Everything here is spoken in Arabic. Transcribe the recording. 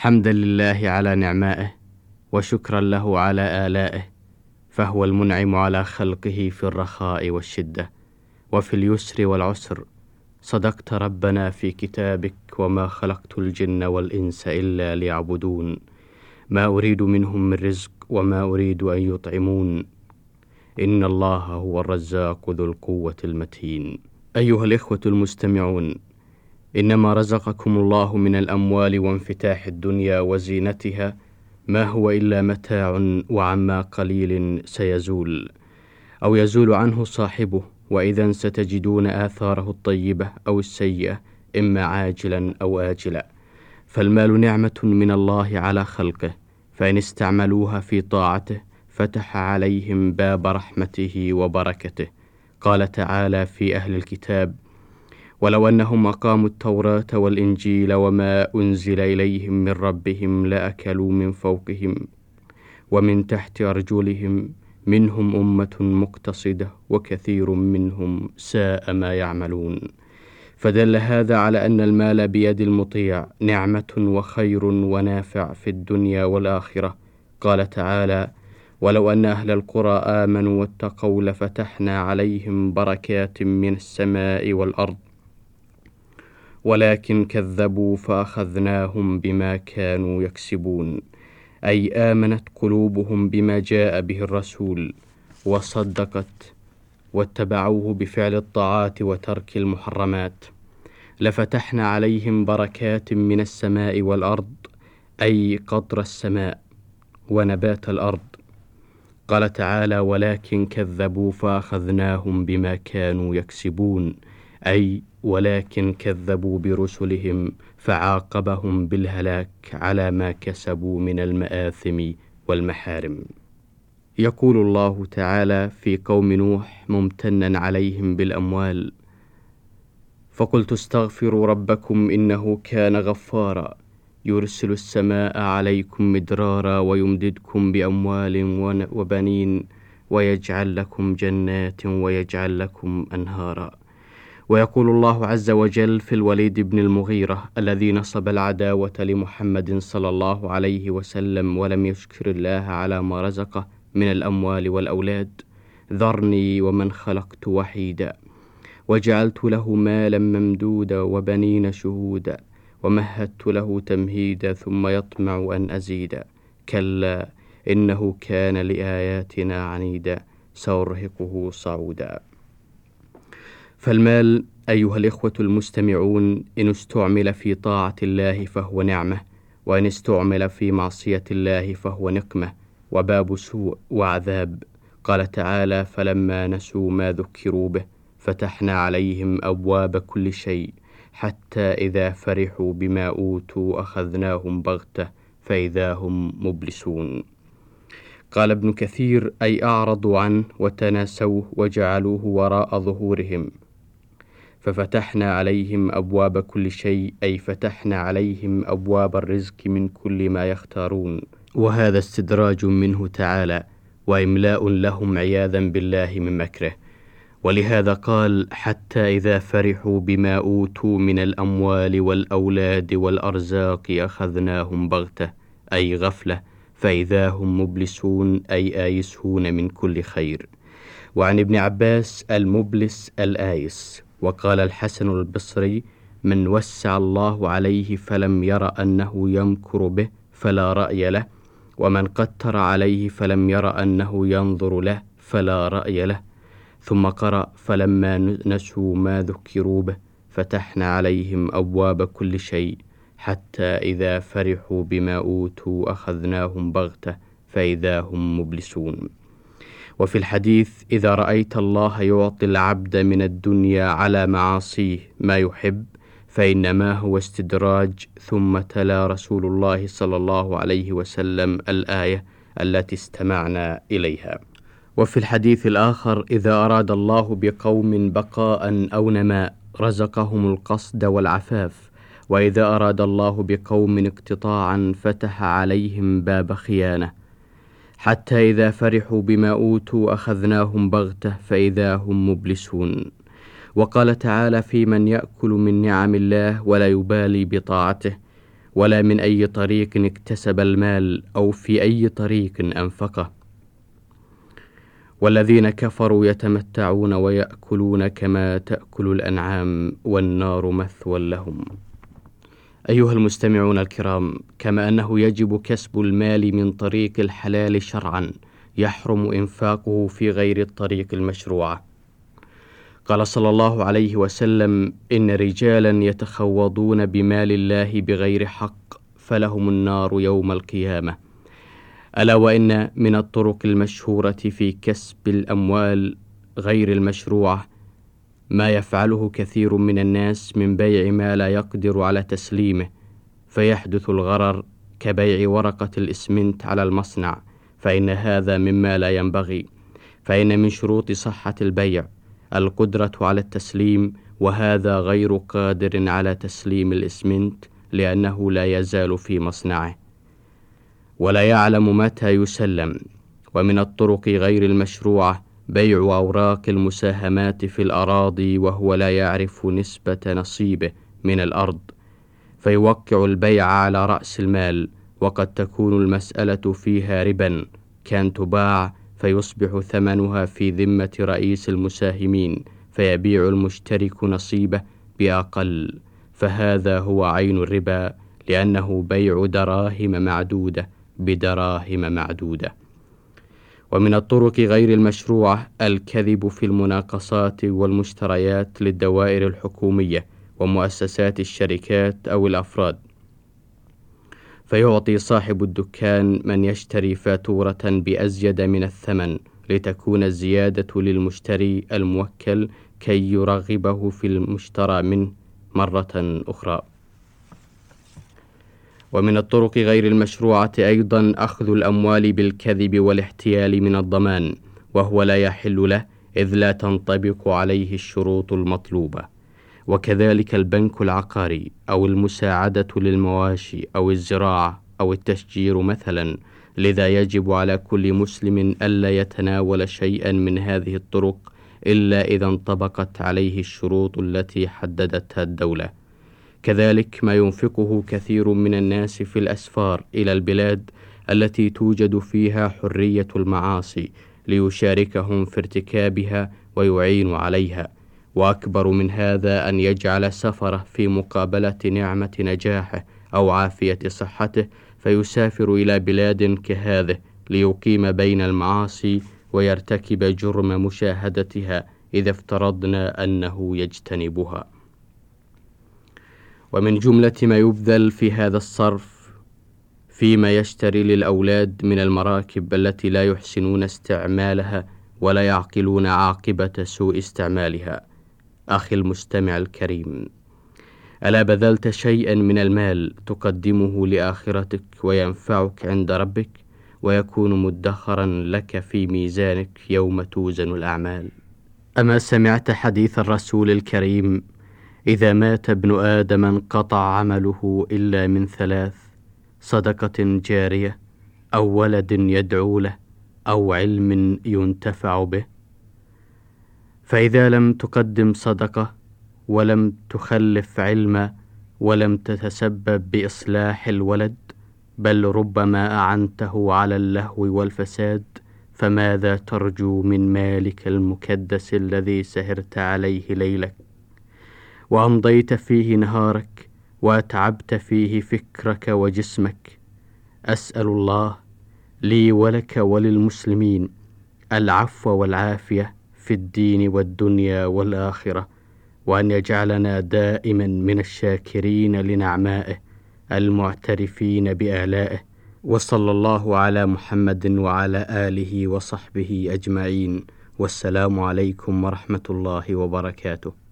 حمدا لله على نعمائه وشكرا له على آلائه فهو المنعم على خلقه في الرخاء والشدة وفي اليسر والعسر. صدقت ربنا في كتابك وما خلقت الجن والإنس إلا ليعبدون. ما أريد منهم من رزق وما أريد أن يطعمون. إن الله هو الرزاق ذو القوة المتين. أيها الإخوة المستمعون إنما رزقكم الله من الأموال وانفتاح الدنيا وزينتها ما هو إلا متاع وعما قليل سيزول أو يزول عنه صاحبه وإذا ستجدون آثاره الطيبة أو السيئة إما عاجلا أو آجلا. فالمال نعمة من الله على خلقه فإن استعملوها في طاعته فتح عليهم باب رحمته وبركته. قال تعالى في أهل الكتاب ولو أنهم أقاموا التوراة والإنجيل وما أنزل إليهم من ربهم لأكلوا من فوقهم ومن تحت أرجلهم منهم أمة مقتصدة وكثير منهم ساء ما يعملون. فدل هذا على أن المال بيد المطيع نعمة وخير ونافع في الدنيا والآخرة. قال تعالى ولو أن أهل القرى آمنوا واتقوا لفتحنا عليهم بركات من السماء والأرض ولكن كذبوا فأخذناهم بما كانوا يكسبون أي آمنت قلوبهم بما جاء به الرسول وصدقت واتبعوه بفعل الطاعات وترك المحرمات. لفتحنا عليهم بركات من السماء والأرض أي قطر السماء ونبات الأرض. قال تعالى ولكن كذبوا فأخذناهم بما كانوا يكسبون أي ولكن كذبوا برسلهم فعاقبهم بالهلاك على ما كسبوا من المآثم والمحارم. يقول الله تعالى في قوم نوح ممتنا عليهم بالأموال فقلت استغفروا ربكم إنه كان غفارا يرسل السماء عليكم مدرارا ويمددكم بأموال وبنين ويجعل لكم جنات ويجعل لكم أنهارا. ويقول الله عز وجل في الوليد بن المغيرة الذي نصب العداوة لمحمد صلى الله عليه وسلم ولم يشكر الله على ما رزقه من الأموال والأولاد ذرني ومن خلقت وحيدا وجعلت له مالا ممدودا وبنين شهودا ومهدت له تمهيدا ثم يطمع أن أزيدا كلا إنه كان لآياتنا عنيدا سأرهقه صعودا. فالمال أيها الإخوة المستمعون إن استعمل في طاعة الله فهو نعمة وإن استعمل في معصية الله فهو نقمة وباب سوء وعذاب. قال تعالى فلما نسوا ما ذكروا به فتحنا عليهم أبواب كل شيء حتى إذا فرحوا بما أوتوا أخذناهم بغتة فإذا هم مبلسون. قال ابن كثير أي أعرضوا عنه وتناسوه وجعلوه وراء ظهورهم ففتحنا عليهم أبواب كل شيء أي فتحنا عليهم أبواب الرزق من كل ما يختارون. وهذا استدراج منه تعالى وإملاء لهم عياذا بالله من مكره. ولهذا قال حتى إذا فرحوا بما أوتوا من الأموال والأولاد والأرزاق أخذناهم بغتة أي غفلة فإذا هم مبلسون أي آيسون من كل خير. وعن ابن عباس المبلس الآيس. وقال الحسن البصري من وسع الله عليه فلم ير أنه يمكر به فلا رأي له ومن قتر عليه فلم ير أنه ينظر له فلا رأي له ثم قرأ فلما نسوا ما ذكروا به فتحنا عليهم أبواب كل شيء حتى إذا فرحوا بما أوتوا أخذناهم بغتة فإذا هم مبلسون. وفي الحديث إذا رأيت الله يعطي العبد من الدنيا على معاصيه ما يحب فإنما هو استدراج ثم تلا رسول الله صلى الله عليه وسلم الآية التي استمعنا إليها. وفي الحديث الآخر إذا أراد الله بقوم بقاء أو نماء رزقهم القصد والعفاف وإذا أراد الله بقوم اقتطاعا فتح عليهم باب خيانة. حتى إذا فرحوا بما أوتوا أخذناهم بغتة فإذا هم مبلسون. وقال تعالى في من يأكل من نعم الله ولا يبالي بطاعته ولا من أي طريق اكتسب المال أو في أي طريق أنفقه. والذين كفروا يتمتعون ويأكلون كما تأكل الأنعام والنار مثوى لهم. أيها المستمعون الكرام كما أنه يجب كسب المال من طريق الحلال شرعا يحرم إنفاقه في غير الطريق المشروعة قال صلى الله عليه وسلم إن رجالا يتخوضون بمال الله بغير حق فلهم النار يوم القيامة. ألا وإن من الطرق المشهورة في كسب الأموال غير المشروعة ما يفعله كثير من الناس من بيع ما لا يقدر على تسليمه فيحدث الغرر كبيع ورقة الإسمنت على المصنع فإن هذا مما لا ينبغي فإن من شروط صحة البيع القدرة على التسليم وهذا غير قادر على تسليم الإسمنت لأنه لا يزال في مصنعه. ولا يعلم متى يسلم ومن الطرق غير المشروعة بيع أوراق المساهمات في الأراضي وهو لا يعرف نسبة نصيبه من الأرض فيوقع البيع على رأس المال وقد تكون المسألة فيها ربا كان تباع فيصبح ثمنها في ذمة رئيس المساهمين فيبيع المشترك نصيبه بأقل فهذا هو عين الربا لأنه بيع دراهم معدودة بدراهم معدودة. ومن الطرق غير المشروعة الكذب في المناقصات والمشتريات للدوائر الحكومية ومؤسسات الشركات أو الأفراد. فيعطي صاحب الدكان من يشتري فاتورة بأزيد من الثمن لتكون الزيادة للمشتري الموكل كي يرغبه في المشترى منه مرة أخرى. ومن الطرق غير المشروعة أيضا أخذ الأموال بالكذب والاحتيال من الضمان وهو لا يحل له إذ لا تنطبق عليه الشروط المطلوبة. وكذلك البنك العقاري أو المساعدة للمواشي أو الزراعة أو التشجير مثلا لذا يجب على كل مسلم ألا يتناول شيئا من هذه الطرق إلا إذا انطبقت عليه الشروط التي حددتها الدولة. كذلك ما ينفقه كثير من الناس في الأسفار إلى البلاد التي توجد فيها حرية المعاصي ليشاركهم في ارتكابها ويعين عليها. وأكبر من هذا أن يجعل سفره في مقابلة نعمة نجاحه أو عافية صحته فيسافر إلى بلاد كهذه ليقيم بين المعاصي ويرتكب جرم مشاهدتها إذا افترضنا أنه يجتنبها. ومن جملة ما يبذل في هذا الصرف فيما يشتري للأولاد من المراكب التي لا يحسنون استعمالها ولا يعقلون عاقبة سوء استعمالها. أخي المستمع الكريم ألا بذلت شيئا من المال تقدمه لآخرتك وينفعك عند ربك ويكون مدخرا لك في ميزانك يوم توزن الأعمال؟ أما سمعت حديث الرسول الكريم إذا مات ابن آدم انقطع عمله إلا من ثلاث صدقة جارية أو ولد يدعو له أو علم ينتفع به. فإذا لم تقدم صدقة ولم تخلف علما ولم تتسبب بإصلاح الولد بل ربما أعنته على اللهو والفساد فماذا ترجو من مالك المكدس الذي سهرت عليه ليلك؟ وأمضيت فيه نهارك وأتعبت فيه فكرك وجسمك. أسأل الله لي ولك وللمسلمين العفو والعافية في الدين والدنيا والآخرة وأن يجعلنا دائما من الشاكرين لنعمائه المعترفين بآلائه. وصلى الله على محمد وعلى آله وصحبه أجمعين. والسلام عليكم ورحمة الله وبركاته.